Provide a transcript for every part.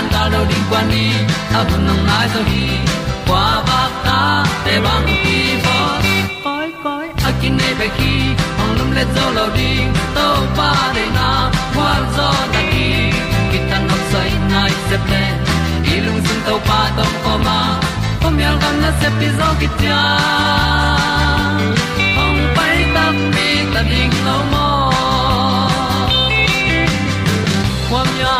tan ga lo ding kwan ni a bu nang mai zo ba ta để băng đi bo koi koi a kin nei pe ki lum le zo lo ding pa na, qua zo na đi. Ki tan say nai se ple i lung sun to pa tom ko ma. Pom gần gam na đi pi kia ki tia ong pai ta mi lâu mơ qua nhà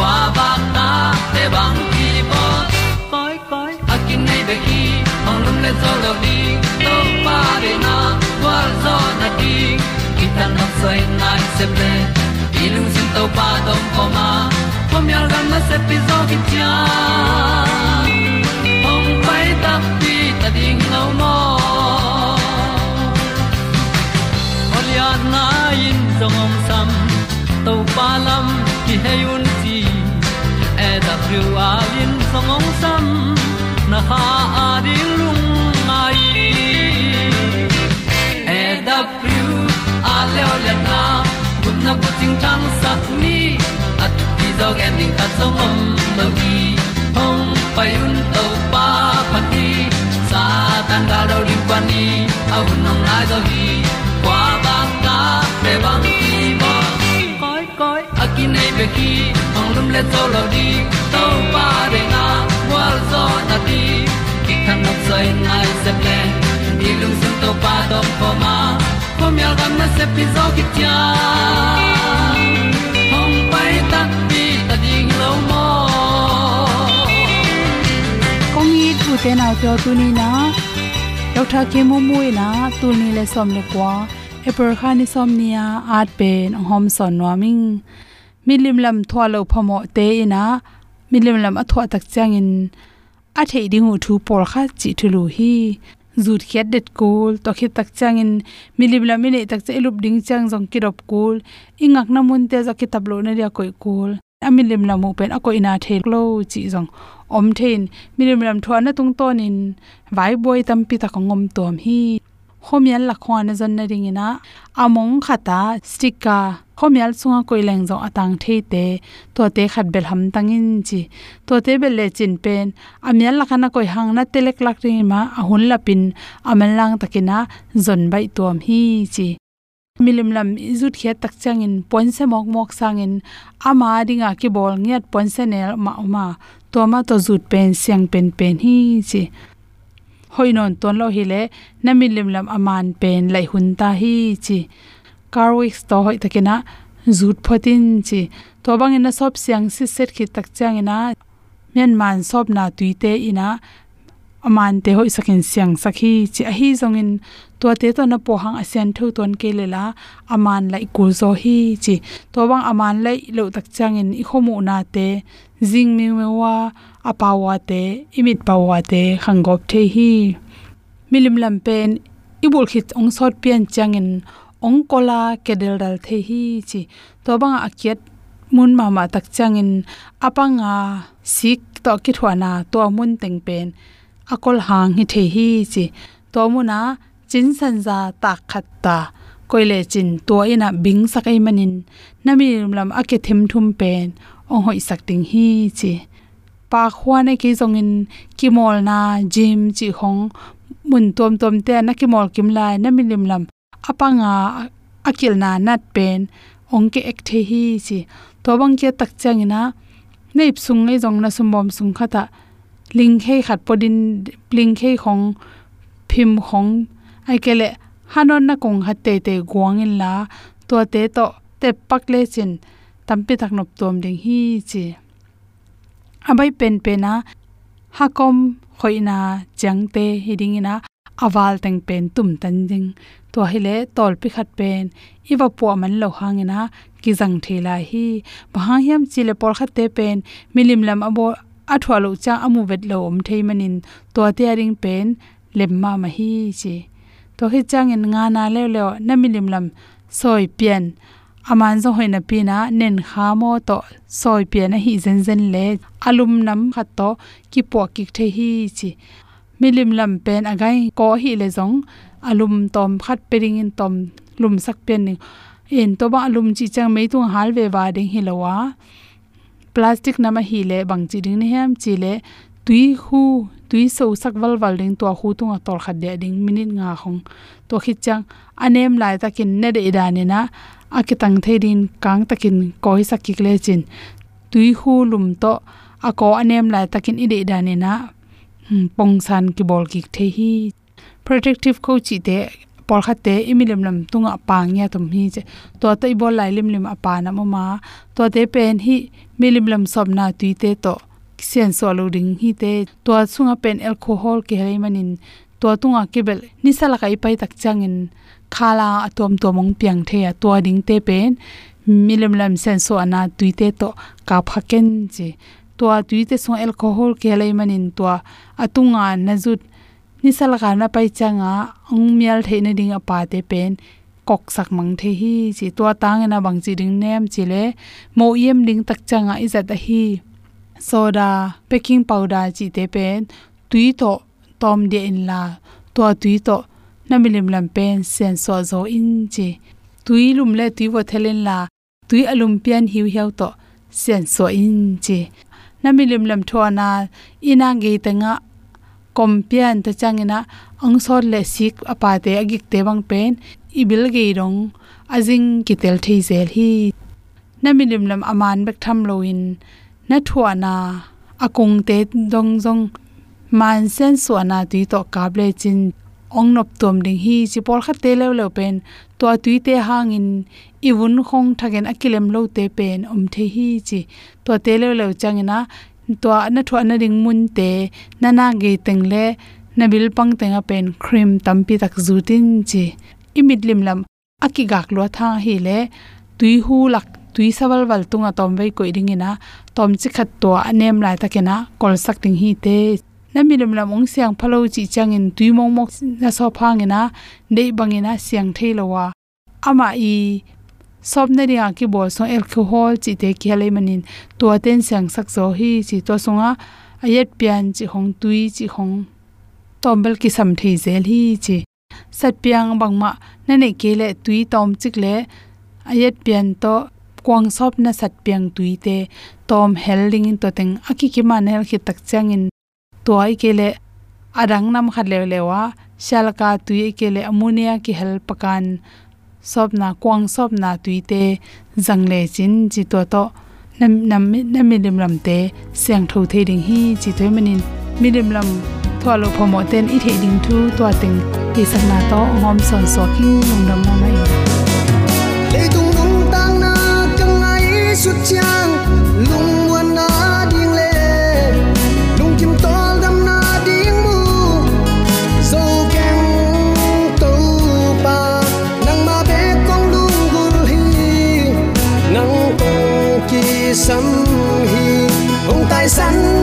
kwa ba ta te bang ki bo koi koi a kin nei be ki ong lum le zo lo di to pa de na kwa zo na di ki ta na sai nai se ple i lung sin to pa dong ko ma. Pom yal gam na se pi zo ki tia ong pai ta pi ta ding lo mo Olia na in zong om sam to pa lam ki hay un ti e da thru a lin song ong sam na ha a di lung mai e da thru a le o le na kun na ko ting tang sat ni at ti dog ending ta song om no gi hong pai un to pa pa ti sa tan ga do ri pa ni au nong lai do gi akin ki ong lum le zo lo di to pa de na wa zo na di ki kan nok sai nai se ple ni lung sun to pa do po ma. Po mi al gam na se pi zo ki tia hong pai ta pi ta ding lo mo kong i tu te na pyo tu ni na dok milim lam thwa lo phamo te ina milim lam a thwa tak chang in a thei ding u thu por kha chi thulu hi. Zut khiat det kul to khit tak chang in milim lam ni tak che lup ding chang jong ki rop kul, ingak na mun te za ki tablo na ria koi kul. Amilim lamu pen ako ina thei lo chi jong om thein. Milim lam thwa na tung ton in vai boy tam pi ta kongom tom hi khomial la na zon na ringina among khata, stika khomial sunga koileng zo atang theite to te khat bel ham tangin chi. To te bel le chin pen. Amial lakhana koi hang na telek lak ring ma ahun la pin amal lang takina, zon bai tom hi chi. Milim lam izut khe tak changin se mok mok sangin. Ama dinga ki bol ngiat point se nel ma ma to ma to zut pen, siang pen pen hi chi hoinon ton lo hi le na milim lam aman pen lai hun ta hi chi. Carwix to hoi takena zut phatin chi. To bang in sop siang si set khi tak chang ina men man sop na tuite ina aman te hoi sakin siang sakhi, chi a hi zong to te to na po hang asian thu ton ke le la. Aman lai kul zo hi, chi. To bang aman lai lo tak chang in i khomu na te. Jing mi me wa apawa te, imit pawa te khangop the hi. Milim lam pen, i bul khit ong sot pian chang in ong kola kedel dal the hi, chi. To bang akiat mun ma ma tak chang in apanga sik to ki thwana to mun teng pen akol hang hi the hi chi. To mu na chin san za ta khat ta. Koile chin to ina bing sakai manin. Nami lam ake them thum pen. Ong hoi sak ting hi chi. Pa khwa ne ki zong in ki mol na jim chi hong. Mun tom tom te na ki mol kim lai. Nami lim lam apanga akil na nat pen. Ong ke ek the hi chi. To bang ke tak chang ina. Nei sung ngai jong na sum bom sung khata ling he khat podin bling he khong phim khong ai kele hanon na kong hat te te guang in la to te to te pak le chin tampi tak nop tom ding hi chi abai pen pena hakom khoina changte hiding ina awal teng pen tum tan ding to hile tol pi khat pen iwa po man lo hangena ki jang thela hi bang hiam chile por khat te pen milim lam abo athwa lo cha amu vet lo om thei manin. To te ring pen lemma ma hi chi. To hi chang in nga na le le na milim lam, soi pian. Aman zo hoina pina, nen kha mo to, soi pian hi zen zen le. Alum nam khat to, ki po ki the hi chi. Milim lam pen agai ko hi le zong. Alum tom khat pering in tom, lum sak pen ni. En to ba alum chi chang mei tu hal ve wa ding hi lowa plastic nama hi le bang chi ding ne hem chi le tui hu tui so sak wal wal ding to hu tu tol khat de ding minute nga khong to khit chang anem lai takin ne de ida ni na akitang theidin kang takin koi sakik le chin. Tui hu lum to ako anem lai takin ide ida ni na hmm, pongsan ki bol ki the hi. Protective coach te por kha te imilim lam tunga pangya tum hi che. To te bol lai lim lim apa na ma. To te pen hi milim lam sob na tui te to. Sen so lo ding hi te. To chunga pen alcohol ke hei manin to tunga kebel ni sala kai pai tak changin khala atom to mong piang the ya to ding te pen. Milim lam sen so ana tui te to. Ka phaken che. To tui te so alcohol ke hei manin to atunga nazut ni sala ga na pai changa ong mial the na ding apa te pen kok sak mang the hi, chi to tang na bang chi ding nem chi le, mo yem ding tak changa izat a hi. Soda, baking powder chi te pen, tui to, tom de in la to tui to na milim lam pen, sen so zo in chi. Tui lum le tui wo thelen la, tui alum pian hiu hiau to, sen so in chi. Na milim lam thona inang ge tanga kompian ta changena angsor le sik apa te agik te bang pen, ibil ge rong ajing ki tel thei zel hi. Na milim lam aman bek tham loin, na thuana akung te dong jong man sen suana ti to kable chin, ong nop tom ding hi chi por kha te le le pen to tu te hang in iwun khong thagen akilem lo te pen om the hi chi. To te le le changena to na thwa na ding mun te, na na ge teng le, na bil pang teng a pen cream tampi tak zutin chi. Imit lim lam, aki gak lo tha hi le, tui hu lak, tui sawal wal tunga tom vei ko ding ina, tom chi khat to anem lai takena kol sak ting hi te. Na milim lam ong siang phalo chi changin tui mong mok na so phangina dei bangina siang theilowa ama i sop na ria ki bol so alcohol chi te ki hale manin. To ten siang sak zo hi chi to songa. Ayet pian chi hong tui chi hong tombel ki sam thei zel hi chi. Sat piang bangma na ne ke le tui tom chik le. Ayet pian to kwang sop na sat piang tui te. Tom helding in to teng aki ki man hel ki tak chang in. To ai ke le adang nam khat le lewa shalka tui ke le ammonia ki hel pakan sob na kwang sob na tuite te le chin chi to to, nam nam nam mi lim lam te, siang tho the ding hi chi thoi manin mi lim lam thwa lo phomo ten i the ding thu to ting ti sang na to ngom son so king nong dam ma mai. Le dung dung tang na kang ai su chang lung hong tai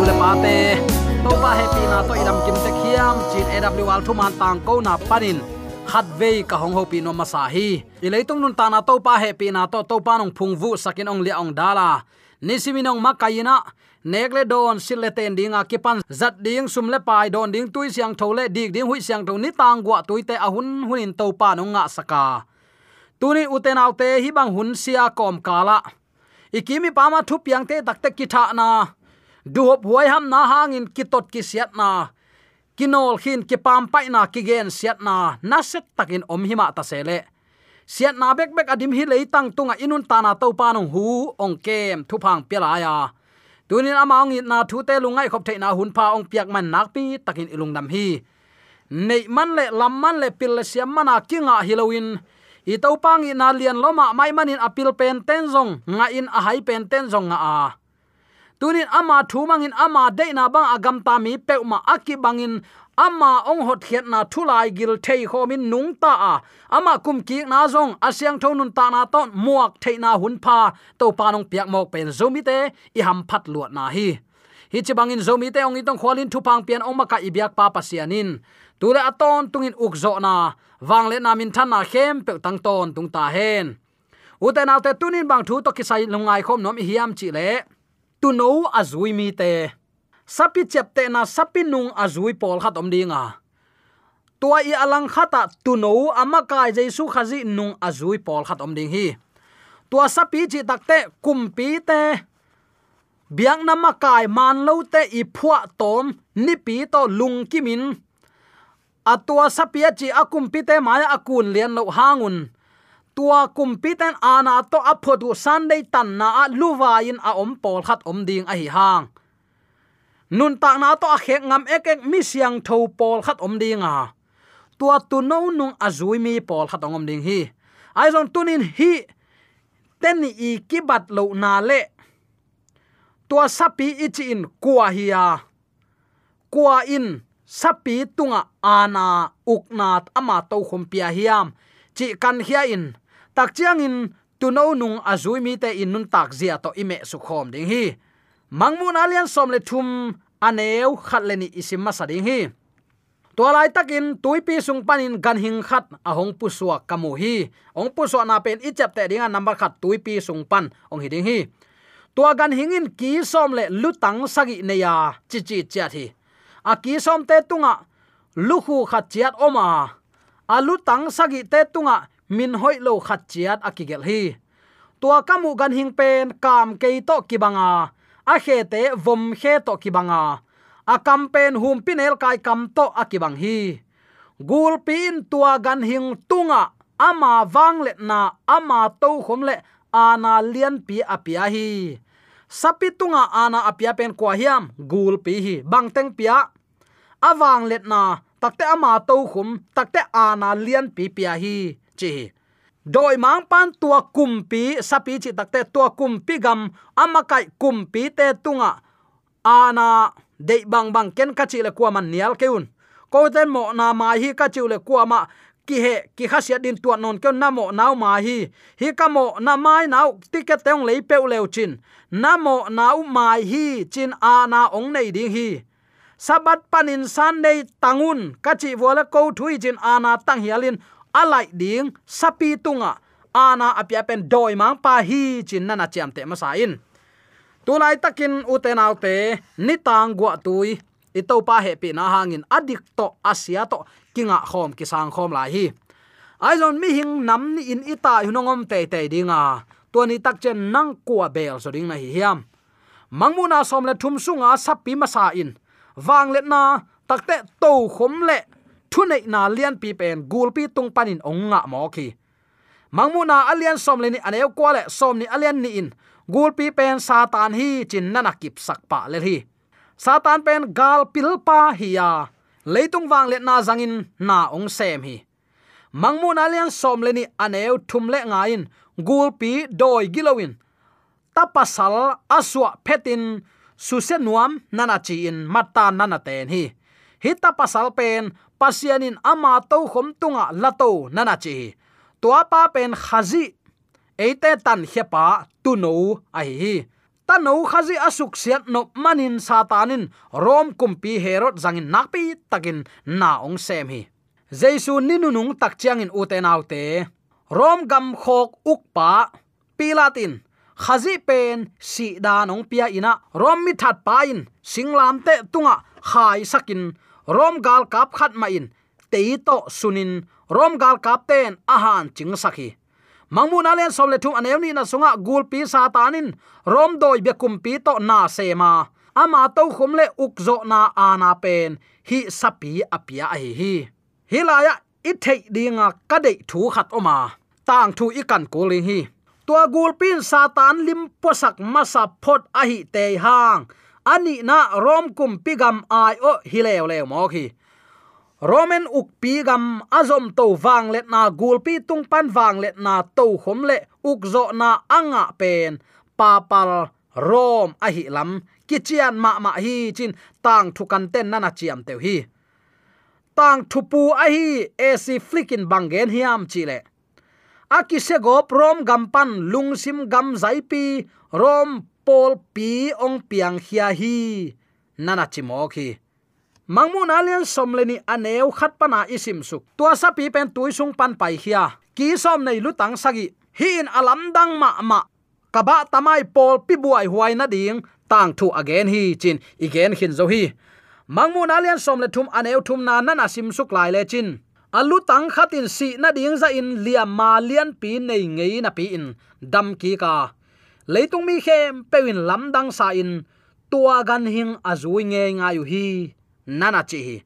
ka le pa te. To pa happy na to idam kim te khiam chin aw al thu man tang ko na panin. Khat ve ka hong ho pi no ma sa hi. I leitung nun ta na to pa happy na to to pa nong phung vu sakin ong li ong dala nisiminong makayina nekle don sille ten dinga kipan zat ding sumle pai don ding tui siang thole dik ding hui siang tho ni tang gwa tuite ahun hunin to pa no nga saka tuni utenaute hi bang hun sia kom kala ikimi pama thu piang te takte kitha na du hop huai ham na hangin kitot ki siat na. Kinol khin ki pam pai na ki gen siat na. Na set takin om hima ta sele. Siat na bek bek adim hi leitang tunga inun ta na to panong hu, ong kem, thu phang pela ya. Tunin amaung na thu te lungai khop the na hun pa ong piak man nak pi takin ilung nam hi. Nei man le, lam man le pil le siam mana kinga hilowin i to pang i na lian loma mai manin apil pen ten zong, nga in a hai pen ten zong nga a tunin ama thumangin ama deina na bang agam ta mi peuma aki bangin. Ama ong hot khiat na thulai gil thei khomin nung ta a. Ama kum ki na zong asyang thonun ta na ton muak thei na hun pha. To panong piak mok pen zomi te, i ham phat luat na hi. Hi chi bangin zomi te, ong itong khwalin thu pang pian ong maka ibyak pa pasianin tule aton tungin ukzo na. Wangle na min than na khem pe tang ton tung ta hen. Uten alte tunin bang thu to kisai lungai khom nom hiam chi le tu no azui mi te. Sapi chep te na sapi nung azui pol khat om dinga tua i alang khata tu no ama kai jaisu khazi nung azui pol khat om ding hi. Tua sapi chi takte kumpi te. Biang nama kai man lo te i phua tom ni pi to lung kimin. Atua sapia chi akum pi te maya akun lian lo hangun tua kumpi ten ana to aphodu sunday tan na a luwain a om pol khat om ding a hi hang. Nun ta na to a khek ngam ek ek mi siang tho pol khat om ding a. Tua tu no nung azui mi pol khat om ding hi. Ai zon tunin hi, ten ni i kibat lo na le. Tua sapi ichi in kwa hiya kwa in sapi tunga ana uknat ama to khum pia hiam. Chi kan hia in tak chiang in tu no nung azui mi te in nun tak zia to ime su khom ding hi. Mangmun alian som le thum aneu khat le ni isim ma ding hi. To lai takin tuipi sung panin gan hing khat a hong pu suwa kamu hi. Ong pu suwa na pen i chap te dinga number khat tuipi sung pan ong hi ding hi. Tua gan hingin ki som le lutang sagi ne ya chi chi cha thi. A ki som te tunga lu khu khat chiat oma a. Lutang sagi te tunga min hoi lo khat chiat akigel hi. Tua kamu gan hing pen kam ke to kibanga a khe te vom khe to kibanga a kam pen hum pinel kai kam to akibang hi. Gul pin tua gan hing tunga. Ama wang le na, ama to khom le ana lian pi apia hi. Sapi tunga ana apia pen kwa hiam, gul pi hi. Bang teng pia. Awang let na takte ama to khum takte ana lian pi pia hi chi. Doi mang pan tua kumpi sapi chi takte tua kumpi gam amakai kumpi te tunga. Ana de bang bang ken ka chi le kwa man nial keun ko ten mo na ma hi ka chi le kwa ma, ki he, ki khasia din tua non ke na mo naw ma hi. Hi ka mo na mai nau ticket teng lei pe leu chin. Na mo naw mai hi chin ana ong nei ding hi. Sabat panin sunday tangun kachi wala ko thui chin ana tang hialin alai ding, sapi tunga. Ana apia pen doi mang pa hi chin nana cham te ma in tulai takin uten autte ni tang gwa tui. Ito pa he pi na hangin adik to asia to. Kinga khom ki sang khom lai hi. Ai zon mi hing nam ni in ita hunongom te te dinga. To ni tak chen nang kwa bel so ding na hi hiam. Mangmuna som le thum sunga sapi masa in wang let na takte to khom le thu nei na lian pi pen, gul pi tung panin ong nga mo khi mangmuna alian som le ni aneu kwa le som ni alian ni in. Gul pi pen, satan hi chin nana kip sak pa le hi. Satan pen gal pil pa hi ya. Leitung wang le na zangin, na ong sem hi. Mangmun alian som le ni aneu thum le nga in. Gul pi doi gilowin. Tapasal aswa phetin suse nuam nana chi in, matta nana ten hi. Hi tapasal pen pasianin ama to khom tunga lato nana chi tua pa pen khazi. Eite tan hepa tu no a hi ta no khazi asuk siat no manin satanin rom kumpi herot zangin nakpi takin na ong sem hi. Jesu ninunung takchiang in uten autte rom gam khok ukpa pilatin. Khazi pen si danong pia ina rom mi that pain singlam te tunga khai sakin rom gal kap khat ma in. Teito sunin, rom gal kap ten ahan ching sakhi mangmu na len som le thum anew ni na sunga gul pi satanin rom doi be kum pi to na sema ama to khum le ukzo na ana pen, hi sapi apia hi hi. Hilaya i thei dinga ka dei thu khat oma tang thu i kan ko ling hi. Tua gul pin satan lim posak masa phot ahi te hang ani na rom kum pigam ai o hileo leo mo khi. Roman uk pigam azom to wang let na gul pi tung pan wang let na to khom le uk zo na anga pen. Papal, rom a hi lam. Kichian ma ma hi chin. Tang thukan ten nana chiam teu hi. Tang thupu a hi ac flickin bangen hiam chile aki se go prom gampan lungsim gam zaipi rom pol pi ong piang hia hi. Nana chimo khi mangmun alian somleni aneu khat pana isim suk. Tua sa pi pen tui sung pan pai hia. Ki som nei lutang sagi. Hi in alam dang ma ma. Kaba tamai pol pi buai huai na ding. Tang thu again hi chin. Igen hin zo hi. Mangmu na lian som le thum aneu thum na nana sim suk lai le chin. Alu tang khatin si na ding za in liam ma lian pi nei ngei na pi in. Dam ki ka leitung mi khem, pewin lamdang sa in. Tua gan hing azui nge nga yu hi. Nana chi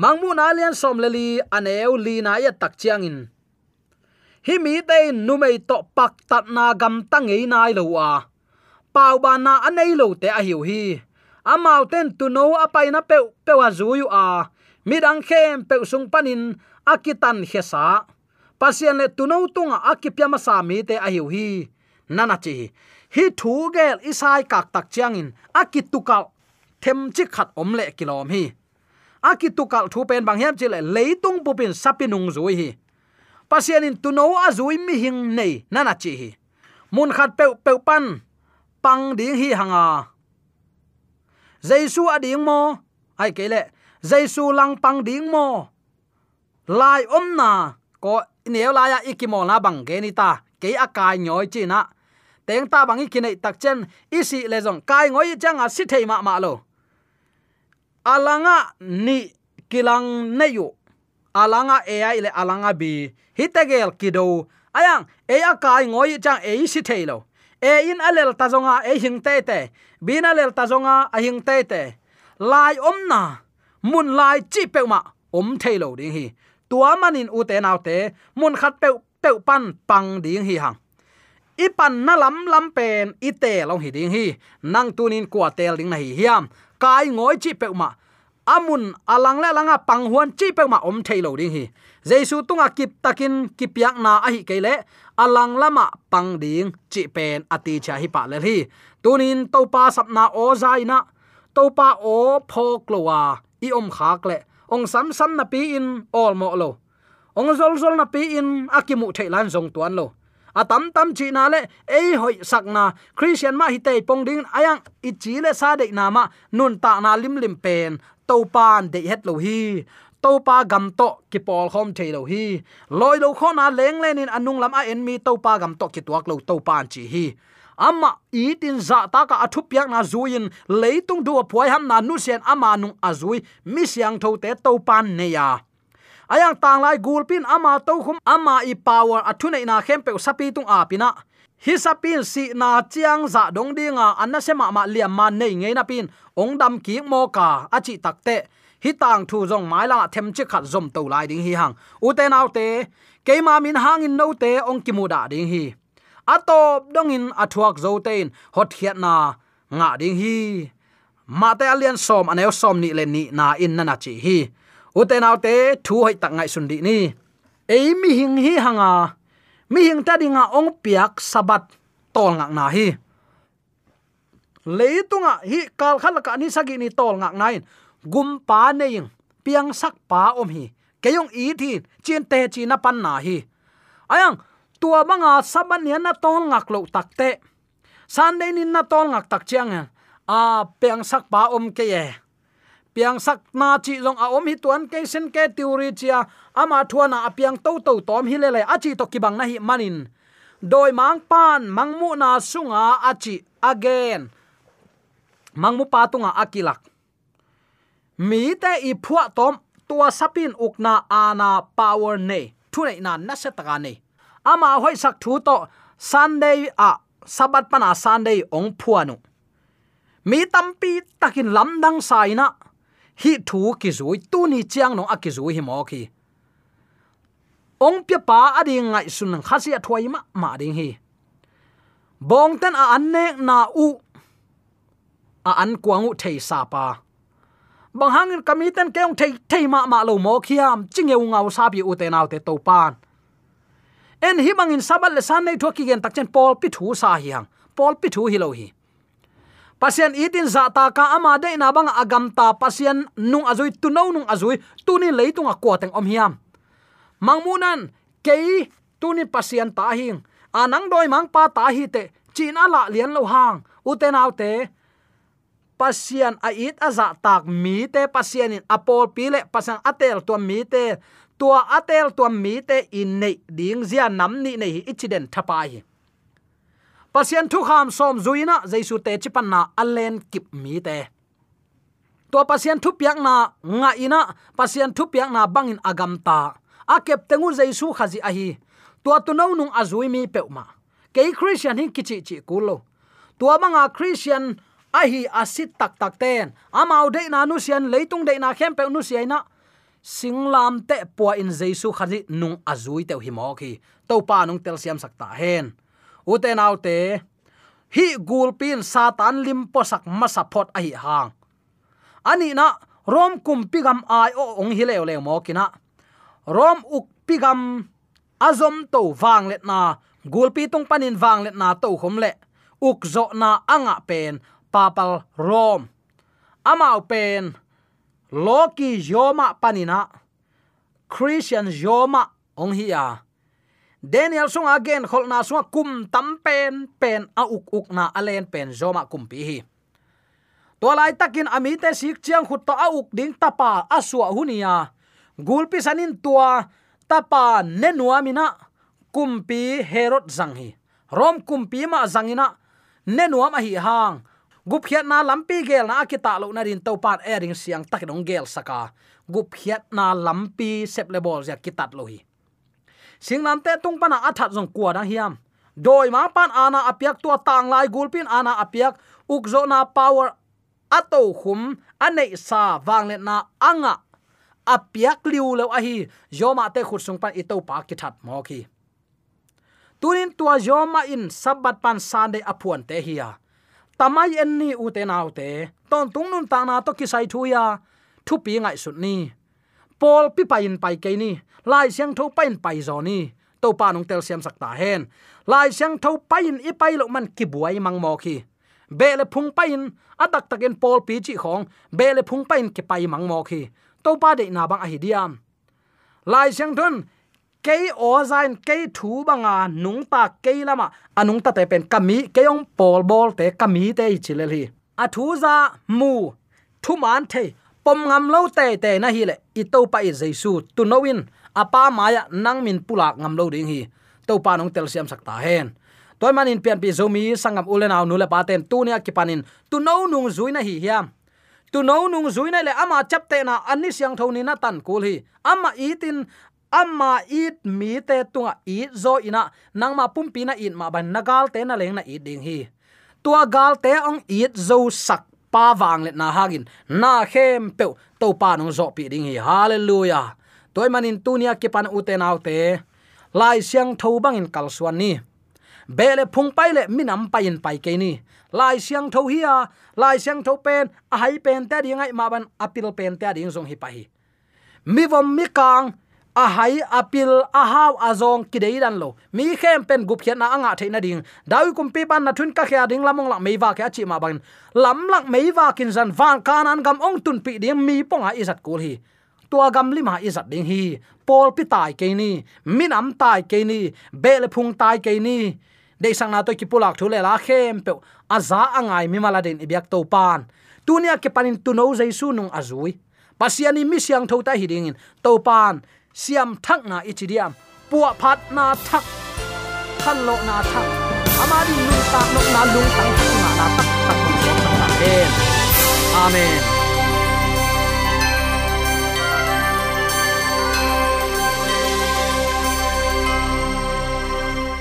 mangmu na lian som leli aneu li na ya tak chiang in. Hi mi te nu mei to pak tat na gam tang ei nai lo wa. Pau ba na anei lo te a hiu hi. Amau ten tu no apai na pe pe wa zu yu a. Mi dang khem pe sung panin akitan hesa pasian le tu no tunga akipya ma sa mi te a hiu hi. Nana chi hi thu gel isai kak tak chiangin. Akitukal them chi khat om le kilom hi. Akitukal thu pen bang hiam chi le leitung pupin sapinung zui hi. Pasian in tuno azui mi hing nei, nana chi hi. Mun khat pe pe pan, pang ding hi hanga. Jaisu ading mo, ai kele jaisu lang pang ding mo. Lai om na, ko neu la ya ikimo na bang ge ni ta, ke akai nyoi chi na teng ta bangi kinai tak chen isi le jong kai ngoi chang a si thei ma ma lo. Alanga ni kilang neyu alanga ai le alanga bi hitagel kido ayang e kai ngoi chang ei si thei lo. E in alel ta zonga e hing te te. Bin alel ta zonga, a hing te te. Lai om na. Mun lai chi pe ma. Om thei lo ding hi. Tua manin u te nau te. Mun khat pe pe pan pang ding hi hang ipan na lam lam pen ite long hi ding hi. Nang tunin kwa tel ding na hi hiam. Kai ngoi chi pe ma amun alang le langa pang huan chi pe ma om thailo ding hi. Jesu tunga kip takin kipyak na a hi kele alang lama pang ding chi pen ati cha hi pa le hi. Tunin to pa sapna o zaina to pa o phok lowa i om khak le. Ong sam sam na pi in all mo lo. Ong zol zol na pi in akimu thailan zong tuan lo atam tam chi na le, ei hoi sak na. Christian ma hi pong ding, ayang i chi le sa de na ma, nun ta na lim lim pen. To pan de het lo hi. To pa gam to ki pol khom the lo hi. Loi lo kho na leng len in anung lam a en mi to pa gam to ki tuak lo to pan chi hi. Ama tin za ta ka athu piak na zuin leitung du puai ham na nu sen ama nung azui mi siang tho te to pan ne ya ayang tang lai gulpin ama to khum ama i power athuna na khem pe sapi tung a pina hi sapin si na chiang za dong dinga anna se ma ma liam man nei ngei na pin. Ong dam ki mo ka achi takte. Hi tang thu jong mai la them chi khat zom to lai ding hi hang. U te nau te ke ma min hang in no te ong ki mu da ding hi. Atop dongin athuak zo tein, hot hiat na nga ding hi. Ma te alian som anel som ni le ni na in na na chi hi u te nau te thu hoi tak ngai sundi ni. Ei mi hing hi hanga. Mi hing ta dinga ong piak sabat, tol ngak na hi. Leitunga hi, kal khal ka ni sagi ni tol ngak nain gum pa neing piang sak pa om hi. Keyong i thi chin te chi na pan na hi. Ayang, tua manga saban ya na tol ngak lo takte sunday nin na tol ngak tak chiang a à, piang sak pa om ke ye piang sak na chi long a om hi tuan ke sen ke tiuri chia, ama thuana apiang to to tom hi le le achi to kibang na hi manin. Doi mang pan mangmu na sunga achi again. Mangmu patunga akilak mi te i phua tom, tua sapin ukna ana power ne. Thunai na na se taka ne. Ama hoi sak thu to, sunday a sabat pana sunday ong phuanu mi tampi takin lamdang saina hi thu ki zui, tu ni chiang no aki zui hi mo ki. Ong pya pa ading ngai sun khasia thoi ma ma ding hi. Bong tan a an nek na u, a an kuang u thei sa pa. Bang hang hangin kamiten keong thei thei ma ma lo mo khiam, chinge u ngau sa bi u te nau te to pan. En hi bangin sabal le san nei thoki gen takchen pol pi thu sa hi hang. Pol pi thu hi lo hi pasian itin za ta ka ama de na bang agam ta pasian nung azui tu no nung azui, tu ni leitung a ko teng om hiam. Mangmunan ke tu ni pasian ta hing. Anang doi mang pa ta hi te china la lian lo hang. Uten te pasien te pasian a it aza tak mi te pasian in apol pile pasang atel to mi te. Tua atel tua mi te, in nei ding zia nam ni nei incident thapa hi pasien thu kham som zuina jaisu te chipan na alen kip mi te. To pasien thu piak na nga ina, pasien thu piak na bangin agam ta. Akep tengu jaisu khazi a hi tua tu no nung azui mi peuma. Ke christian hin kichi chi kulo. To manga christian a hi asit tak tak ten. Amau de na nu sian leitung de na khem pe nu siai na. Singlam te po in jaisu khazi nung azui te hi mo khi to pa nung tel siam sakta hen uten autte, hi gulpin satan limpo sak masapot ahi hang. Ani na, rom kum pigam ai o ong hi leo le mo kina rom uk pigam azom to wang let na gulpi tung panin wang let na to khom le. Uk zo na anga pen, papal rom. Amao pen, loki yoma panina. Christian yoma ong hiya daniel sung again, khol na sung kum tam pen pen a uk uk na alen pen zoma kum pi hi. To lai takin amite sik chiang khut to a uk ding tapa aswa hunia gulpi sanin tua, tapa nenua mina kumpi herod zanghi rom kumpi ma zangina nenua ma hi hang. Gup khiat na lampi gel na akita lo na rin to pan airing e siang tak dong gel saka. Gup khiat na lampi sep le ya kitat lo hi sing nam te tung pana athat jong kwa da hiam. Doi ma pan ana apiak tua tang lai gulpin ana apiak ukzo na power ato khum anei sa wang le na anga. Apiak liu lo a hi. Yoma te khut sung pan ito pa ki that mo ki tunin tua yoma in sabat pan sunday apuan te hiya tamai en ni u te nau te. Ton tung nun ta na to ki sai thu ya. Thu pi ngai sut ni pol pi pa in pai ke ni. Lai siang tho pa in pai zo ni. To pa nong tel siam sakta hen. Lai siang tho pa in i pai lo man ki buai mang mo khi be le phung pa in atak taken pol pi chi khong, be le phung pa in ki pai mang mo khi to pa de na bang a hi diam. Lai siang thon ke o zain ke thu banga nung ta ke lama anung ta te pen kami ke ong pol bol te kami te chileli a thu za mu, thu man the pom ngam lo te te na hi le. I to pa i jesu tu knowin apa maya nang min pulak ngam lo ding hi. To pa nong tel siam sakta hen. Toy manin pian pi zomi sangam ulenaw nule paten tu nia kipanin tu no nung zuina hi hiam. Tu no nung zuina le ama chapte na anni siang thoni na tan kul hi. Ama itin amma it mi te tunga i zo ina nangma pumpi na in ma ban nagal te na leng na i ding hi. Tua gal te ong it zo sak pa wang le na hagin na khem pe to pa nong zo pi ding hi hallelujah toy manin tunia ke pan ute nau te lai siang tho bangin kal suan ni bele phung pai le minam pain pai ke ni lai siang tho hi a lai siang tho pen a hai pen te ding ai ma ban apil pen te ding zong hi pa hi mi vom mi kang a hai apil a haw azong kidei dan lo. Mi khem pen gup khian na anga theina ding. Dawi kum pi ban na thun ka khia ding lamong lak meiwa ke achi ma ban. Lam lak meiwa kin zan van kanan gam ong tun pi ding mi ponga izat kul hi. Tua gam lima izat ding hi. Pol pi tai ke ni. Min am tai ke ni. Bel phung tai ke ni. De sang na to ki pulak thule la khem pe. Aza angai mi maladin ibyak to pan. Tunia ke panin tu no jaisu nung azui pasiani mi siang thota hidingin to pan. Siam thak na ichidiam puwa phat na thak khan lo na thak amari lung ta nok na lung tang thak na na tak tak tak tak amen